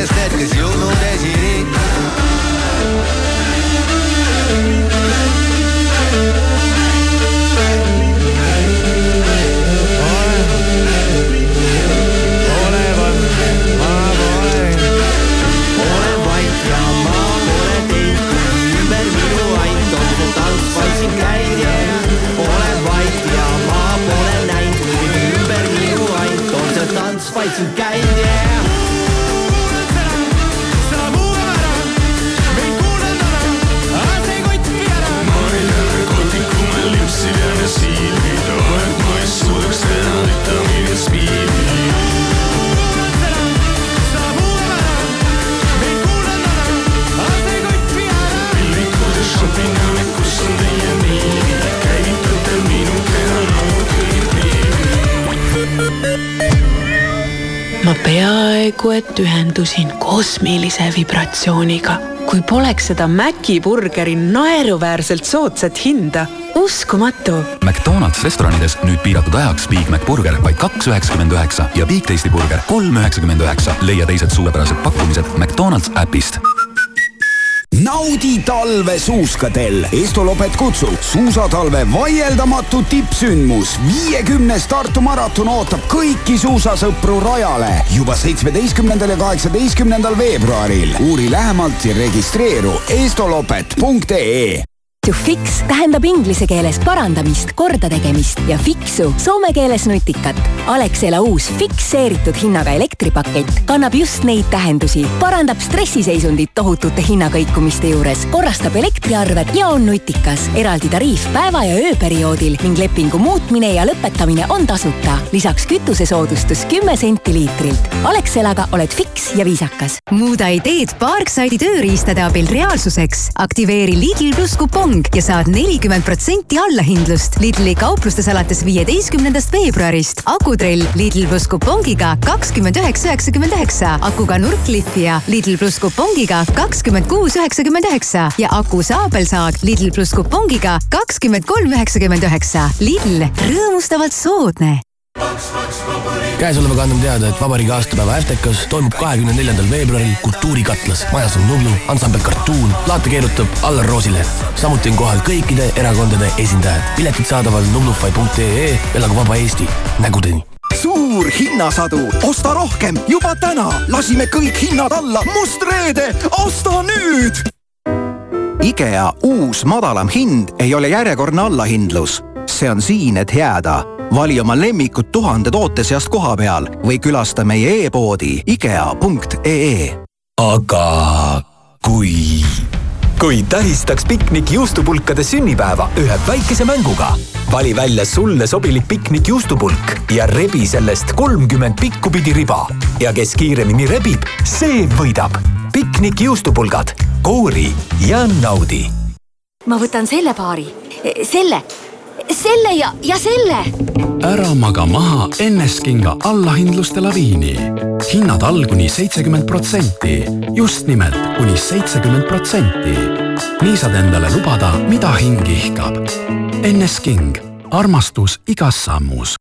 näevad kõigest need, kes ühendusin kosmilise vibratsiooniga. kui poleks seda Maci burgeri naeruväärselt soodsat hinda, uskumatu. McDonalds restoranides nüüd piiratud ajaks Big Mac burger vaid kaks üheksakümmend üheksa ja Big Tasty burger kolm üheksakümmend üheksa. leia teised suurepärased pakkumised McDonalds äpist naudi talve suuskadel. Estolopet kutsub suusatalve vaieldamatu tippsündmus. viiekümnes Tartu maraton ootab kõiki suusasõpru rajale juba seitsmeteistkümnendal ja kaheksateistkümnendal veebruaril. uuri lähemalt ja registreeru estolopet.ee to fix tähendab inglise keeles parandamist, kordategemist ja fixu soome keeles nutikat. Alexela uus fikseeritud hinnaga elektripakett kannab just neid tähendusi, parandab stressiseisundit tohutute hinnakõikumiste juures, korrastab elektriarved ja on nutikas. eraldi tariif päeva ja ööperioodil ning lepingu muutmine ja lõpetamine on tasuta. lisaks kütusesoodustus kümme senti liitrilt. Alexelaga oled fiks ja viisakas. muuda ideed Parkside'i tööriistade abil reaalsuseks. aktiveeri Lidl pluss kupong ja saad nelikümmend protsenti allahindlust Lidli kauplustes alates viieteistkümnendast veebruarist. akutrell Lidl pluss kupongiga kakskümmend üheksa, üheksakümmend üheksa, akuga nurklihvija Lidl pluss kupongiga kakskümmend kuus, üheksakümmend üheksa ja aku saabelsaag Lidl pluss kupongiga kakskümmend kolm, üheksakümmend üheksa. Lidl, rõõmustavalt soodne käesolevaga anname teada, et vabariigi aastapäeva FTK-s toimub kahekümne neljandal veebruaril Kultuurikatlas. majas on Nublu, ansambel Kartuun, plaate keerutab Allar Roosile. samuti on kohal kõikide erakondade esindajad. piletid saadaval nublufy.ee, elagu vaba Eesti, nägudeni! Suur hinnasadu, osta rohkem juba täna, lasime kõik hinnad alla, must reede, osta nüüd. IKEA uus madalam hind ei ole järjekordne allahindlus, see on siin, et jääda vali oma lemmikud tuhande toote seast koha peal või külasta meie e-poodi ikea.ee. aga kui, kui tähistaks piknik juustupulkade sünnipäeva ühe väikese mänguga. vali välja sulle sobilik piknik juustupulk ja rebi sellest kolmkümmend pikkupidi riba. ja kes kiiremini rebib, see võidab. piknik juustupulgad, koori ja naudi. ma võtan selle paari, selle selle ja, ja selle. ära maga maha Enneskinga allahindluste laviini. hinnad all kuni seitsekümmend protsenti, just nimelt kuni seitsekümmend protsenti. nii saad endale lubada, mida hing ihkab. Ennesking, armastus igas sammus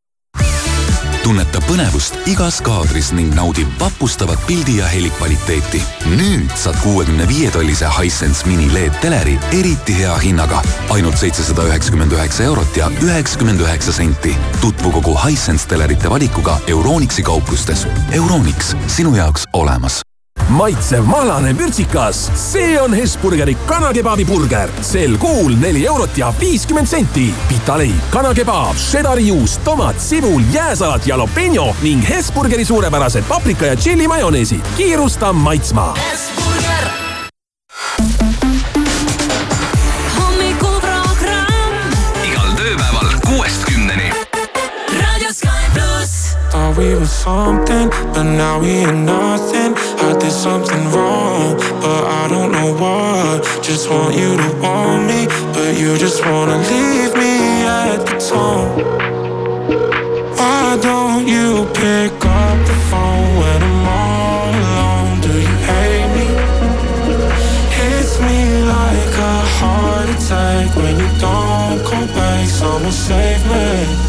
tunneta põnevust igas kaadris ning naudi vapustavat pildi ja heli kvaliteeti. nüüd saad kuuekümne viie tollise Hisense mini LED teleri eriti hea hinnaga, ainult seitsesada üheksakümmend üheksa eurot ja üheksakümmend üheksa senti. tutvu kogu Hisense telerite valikuga Euronixi kauplustes. Euronix, sinu jaoks olemas maitsev mahlane vürtsikas, see on Hesburgeri kanakebabi burger. sel kuul neli eurot ja viiskümmend senti. pitaleib, kanakebaab, šedari juust, tomat, sibul, jääsalat, jalapeno ning Hesburgeri suurepärased paprika ja tšilli majoneesid. kiirusta maitsma. Thought we were something, but now we ain't nothing. I did something wrong, but I don't know what. Just want you to want me, but you just wanna leave me at the tone. Why don't you pick up the phone when I'm all alone? Do you hate me? Hits me like a heart attack when you don't come back. Someone save me.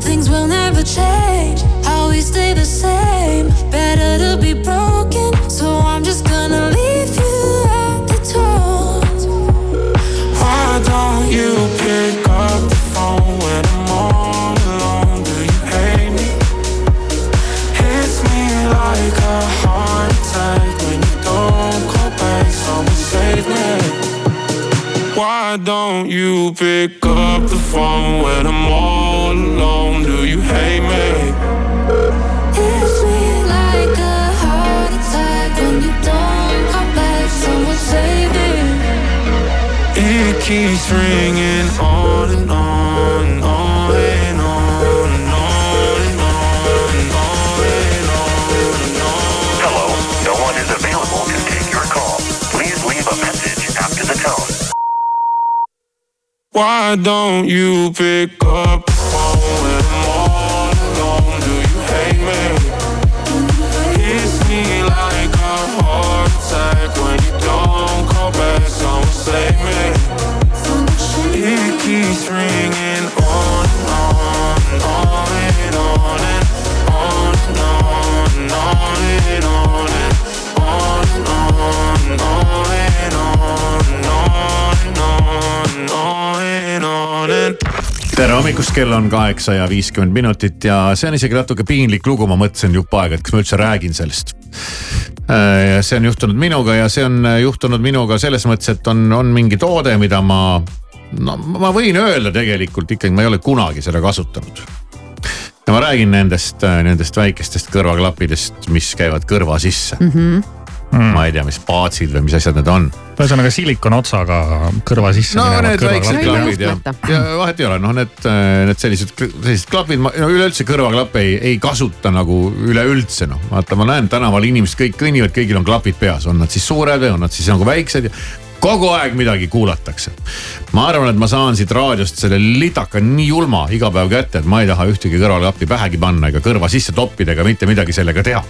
Things will never change. Why don't you pick up the phone when I'm all alone? Do you hate me? Hits me like a heart attack when you don't come back. Someone save me. It keeps ringing on and on and on Why don't you pick up the phone when I'm all alone? Do you hate me? Me like a heart attack when you don't call back. Someone save me. Hommikust, kell on kaheksa ja viiskümmend minutit ja see on isegi natuke piinlik lugu, ma mõtlesin jupp aega, et kas ma üldse räägin sellest. ja see on juhtunud minuga ja see on juhtunud minuga selles mõttes, et on, on mingi toode, mida ma, no ma võin öelda tegelikult ikkagi, ma ei ole kunagi seda kasutanud. ja ma räägin nendest, nendest väikestest kõrvaklappidest, mis käivad kõrva sisse mm. -hmm mm. ma ei tea, mis paatsid või mis asjad need on. ühesõnaga silikon-otsaga kõrva sisse. no need väiksed klapid ja, ja vahet ei ole, noh, need, need sellised, sellised klapid, ma no, üleüldse kõrvaklappe ei, ei kasuta nagu üleüldse noh. vaata, ma näen tänaval inimesed kõik kõnnivad, kõigil on klapid peas, on nad siis suured või on nad siis nagu väiksed ja kogu aeg midagi kuulatakse. ma arvan, et ma saan siit raadiost selle litaka nii julma iga päev kätte, et ma ei taha ühtegi kõrvaklappi pähegi panna ega kõrva sisse toppida ega mitte midagi sellega teha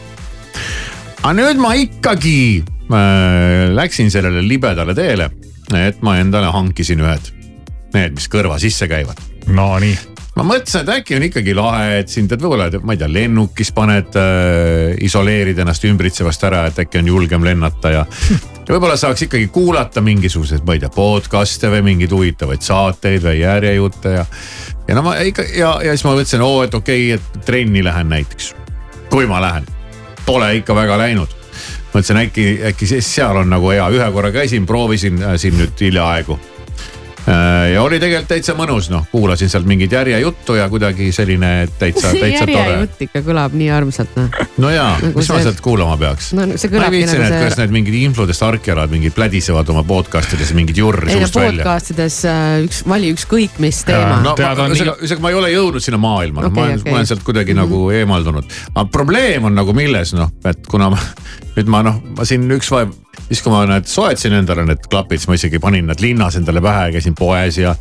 aga nüüd ma ikkagi äh, läksin sellele libedale teele, et ma endale hankisin ühed, need, mis kõrva sisse käivad. Nonii ma mõtlesin, et äkki on ikkagi lahe, et siin tead võib-olla, ma ei tea, lennukis paned äh,, isoleerid ennast ümbritsevast ära, et äkki on julgem lennata ja. ja võib-olla saaks ikkagi kuulata mingisuguseid, ma ei tea, podcast'e või mingeid huvitavaid saateid või järjejutte ja. ja no ma ikka ja, ja siis ma mõtlesin, oo, et okei okay,, et trenni lähen näiteks. kui ma lähen pole ikka väga läinud. mõtlesin äkki, äkki seal on nagu hea, ühe korra käisin, proovisin äh, siin nüüd hiljaaegu ja oli tegelikult täitsa mõnus, noh, kuulasin sealt mingit järjejuttu ja kuidagi selline täitsa, täitsa tore. järjejutt ikka kõlab nii armsalt, noh. no jaa nagu, mis see... ma sealt kuulama peaks? no see kõlabki nagu see. kuidas need mingid infodest argjalad mingid plädisevad oma podcast ides mingit jurri suust välja. podcast ides äh, üks, vali ükskõik mis teema. no ma, ühesõnaga, ühesõnaga ma ei ole jõudnud sinna maailma okay,, ma olen okay., ma olen sealt kuidagi mm -hmm. nagu eemaldunud. aga probleem on nagu milles, noh, et kuna ma nüüd ma noh, ma siin üks vaev siis kui ma need soetasin endale need klapid, siis ma isegi panin nad linnas endale pähe, käisin poes ja.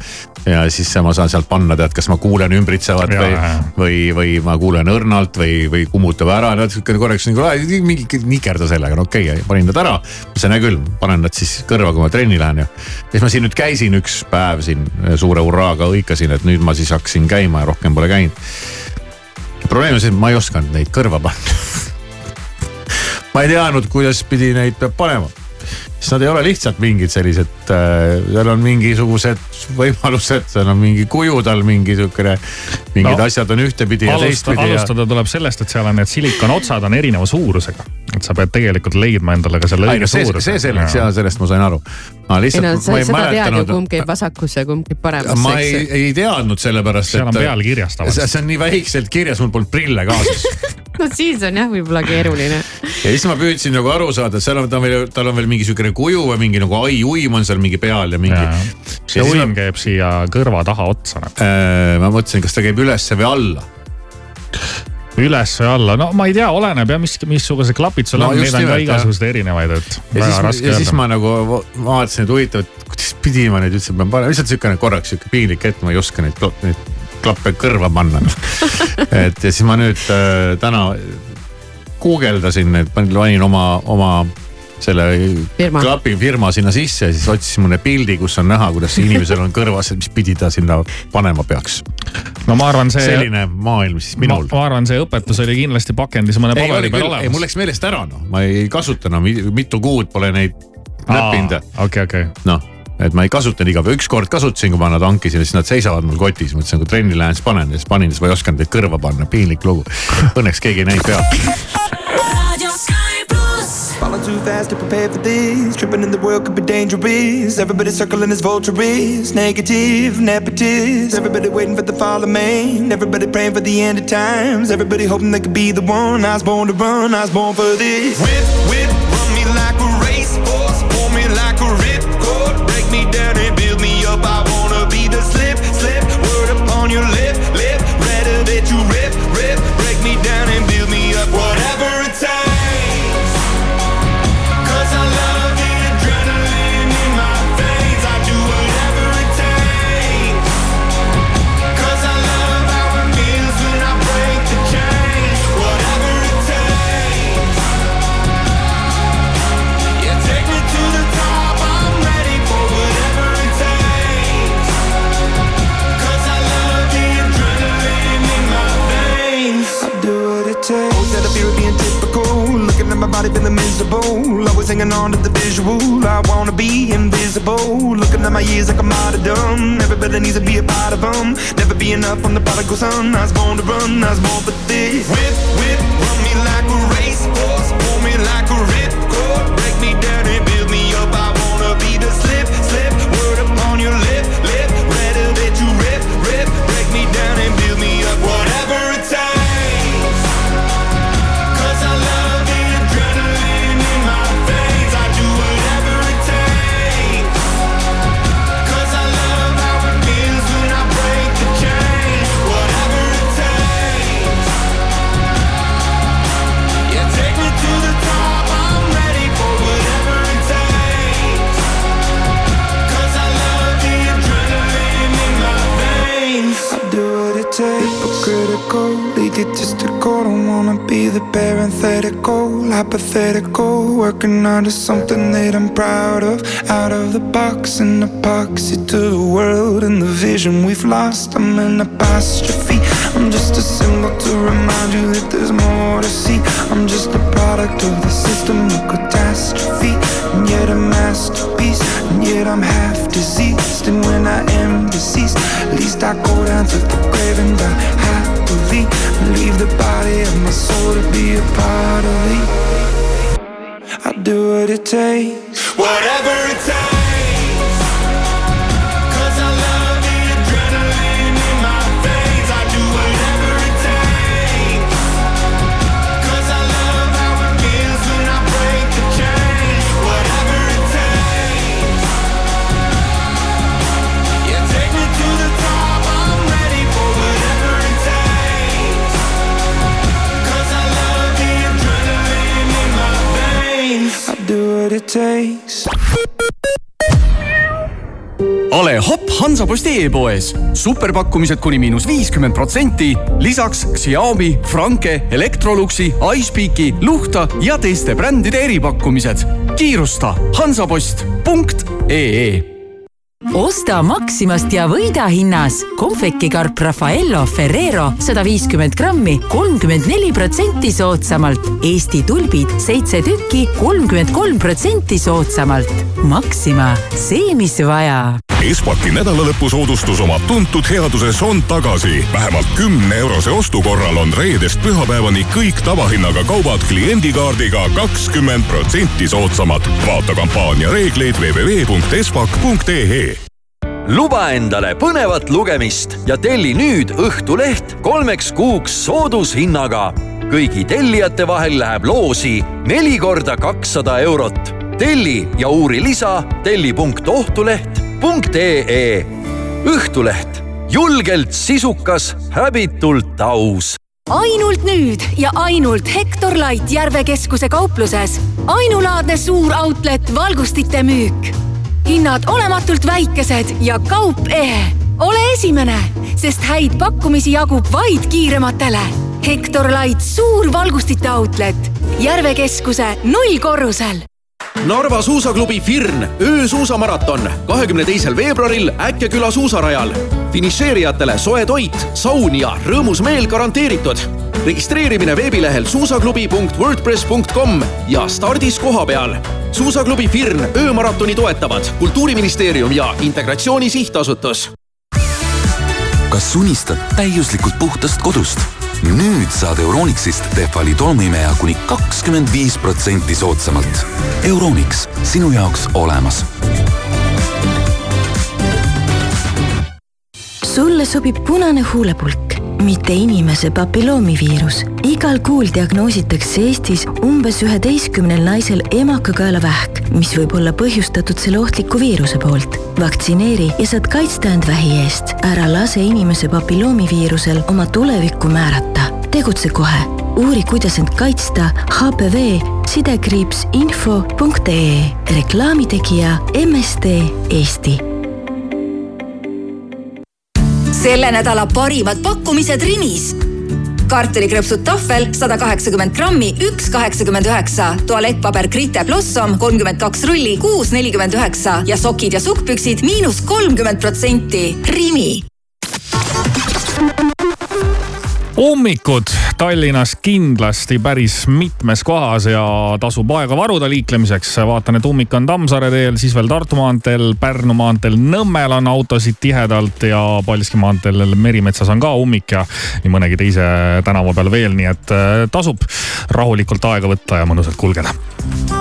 ja siis ma saan sealt panna, tead, kas ma kuulen ümbritsevat ja, või, või, või ma kuulen õrnalt või, või kummutab ära. no sihuke korraks nagu mingi nikerda sellega, no okei okay,, panin nad ära. mõtlesin, hea küll, panen nad siis kõrva, kui ma trenni lähen ja. siis ma siin nüüd käisin üks päev siin suure hurraaga hõikasin, et nüüd ma siis hakkasin käima ja rohkem pole käinud. probleem on see, et ma ei osanud neid kõrva panna ma ei teadnud, kuidas pidi neid peab panema siis nad ei ole lihtsalt mingid sellised äh,, seal on mingisugused võimalused, seal on mingi kuju tal mingi siukene. mingid no, asjad on ühtepidi ja teistpidi. alustada ja... tuleb sellest, et seal on need silikonotsad on erineva suurusega. et sa pead tegelikult leidma endale ka selle õige suuruse. see selleks ja sellest ma sain aru. ma lihtsalt. ei no sa, seda tead ju, kumb käib vasakusse ja kumb käib paremasse. ma ei, ei teadnud sellepärast, et. seal on peal kirjas tavaliselt. see on nii väikselt kirjas, mul polnud prille kaasas no siis on jah, võib-olla keeruline. ja siis ma püüdsin nagu aru saada, et seal on, ta on veel, tal on veel mingi sihukene kuju või mingi nagu ai uim on seal mingi peal ja mingi. see uim ma... käib siia kõrva taha otsa nagu äh,. ma mõtlesin, kas ta käib ülesse või alla üles või alla, no ma ei tea, oleneb jah, mis, missugused klapid sul no, on, neid on ka igasuguseid erinevaid, et. ja, siis, ja siis ma nagu vaatasin, et huvitav, et kuidas pidi ma neid üldse pean panema, lihtsalt siukene korraks sihuke piinlik hetk, ma ei oska neid, neid klappe kõrva panna et ja siis ma nüüd äh, täna guugeldasin, et panin oma, oma selle firma. klapi firma sinna sisse ja siis otsisime mõne pildi, kus on näha, kuidas inimesel on kõrvas, mis pidi ta sinna panema peaks. no ma arvan, see. selline maailm siis minul. ma arvan, see õpetus oli kindlasti pakendis mõne paberi peal olemas. ei, mul läks meelest ära, noh, ma ei kasuta enam no,, mitu kuud pole neid näppinud. okei, okei. noh et ma ei kasutanud iga päev, ükskord kasutasin, kui ma nad hankisin, siis nad seisavad mul kotis, mõtlesin, kui trenni lähen, siis panen ja siis panin, siis ma ei osanud neid kõrva panna, piinlik lugu. Õnneks keegi ei näinud pealt. Falling too fast to prepare for this. Tripping in the world could be dangerous. Everybody circling as vultures. Negative, nepotist. Everybody waiting for the fall of man. Everybody praying for the end of times. Everybody hoping they could be the one. I was born to run. I was born for this. Whip, whip, run me like a racehorse. Pull me like a ripcord. Me down years like I'm out of dumb. Everybody needs to be a part of them. Never be enough. I'm the prodigal son. I was born to run. I was born for this. Whip, whip, run me like a racehorse. Pull me like a ripcord. Critical, egotistical. Don't wanna be the parenthetical, hypothetical. Working onto something that I'm proud of. Out of the box, an epoxy to the world and the vision we've lost. I'm an apostrophe. I'm just a symbol to remind you that there's more to see. I'm just a product of the system of catastrophe. And yet a masterpiece, and yet I'm half diseased. And when I am deceased, at least I go down to the grave and die happily. And leave the body of my soul to be a part of me. I do what it takes, whatever it takes. Ole hopp Hansaposti e-poes. superpakkumised kuni miinus viiskümmend protsenti. lisaks Xiaomi, Franke, Electroluxi, iSpeaki, Luhta ja teiste brändide eripakkumised. kiirusta hansapost.ee osta Maximast ja võida hinnas kohvikikarp Raffaello Ferrero sada viiskümmend grammi, kolmkümmend neli protsenti soodsamalt. Eesti tulbid seitse tükki, kolmkümmend kolm protsenti soodsamalt. Maxima, see, mis vaja Espaki nädalalõpusoodustus oma tuntud headuses on tagasi. vähemalt kümne eurose ostu korral on reedest pühapäevani kõik tavahinnaga kaubad kliendikaardiga kakskümmend protsenti soodsamad. vaata kampaania reegleid www.espak.ee luba endale põnevat lugemist ja telli nüüd Õhtuleht kolmeks kuuks soodushinnaga. kõigi tellijate vahel läheb loosi neli korda kakssada eurot. telli ja uuri lisa telli.ohtuleht.ee. Õhtuleht, julgelt sisukas, häbitult aus ainult nüüd ja ainult Hektor Light Järve keskuse kaupluses. ainulaadne suur outlet valgustite müük. Hinnad olematult väikesed ja kaup ehe. ole esimene, sest häid pakkumisi jagub vaid kiirematele. Hektor Light suur valgustite outlet Järve keskuse nullkorrusel Narva suusaklubi Firn öösuusamaraton kahekümne teisel veebruaril Äkkeküla suusarajal. Finišeerijatele soe toit, saun ja rõõmus meel garanteeritud. registreerimine veebilehel suusaklubi.wordpress.com ja stardis kohapeal. suusaklubi Firn öömaratoni toetavad Kultuuriministeerium ja Integratsiooni Sihtasutus kas unistad täiuslikult puhtast kodust? nüüd saad Euronixist Tehvali tolmuimeja kuni kakskümmend viis protsenti soodsamalt. Euronix, sinu jaoks olemas. Sulle sobib punane huulepulk, mitte inimese papilloomiviirus. igal kuul diagnoositakse Eestis umbes üheteistkümnel naisel emakakaelavähk, mis võib olla põhjustatud selle ohtliku viiruse poolt. vaktsineeri ja saad kaitsta end vähi eest. ära lase inimese papilloomiviirusel oma tulevikku määrata. tegutse kohe. uuri, kuidas end kaitsta HPV sidekriips info.ee. reklaamitegija MSD Eesti selle nädala parimad pakkumised Rimis. kartulikrõpsud tahvel sada kaheksakümmend grammi, üks kaheksakümmend üheksa. tualettpaber Grite Blossom kolmkümmend kaks rulli, kuus nelikümmend üheksa ja sokid ja sukkpüksid miinus kolmkümmend protsenti. Rimi. Ummikud Tallinnas kindlasti päris mitmes kohas ja tasub aega varuda liiklemiseks. vaatan, et ummik on Tammsaare teel, siis veel Tartu maanteel, Pärnu maanteel, Nõmmel on autosid tihedalt ja Paldiski maanteel Merimetsas on ka ummik ja nii mõnegi teise tänava peal veel, nii et äh, tasub rahulikult aega võtta ja mõnusalt kulgeda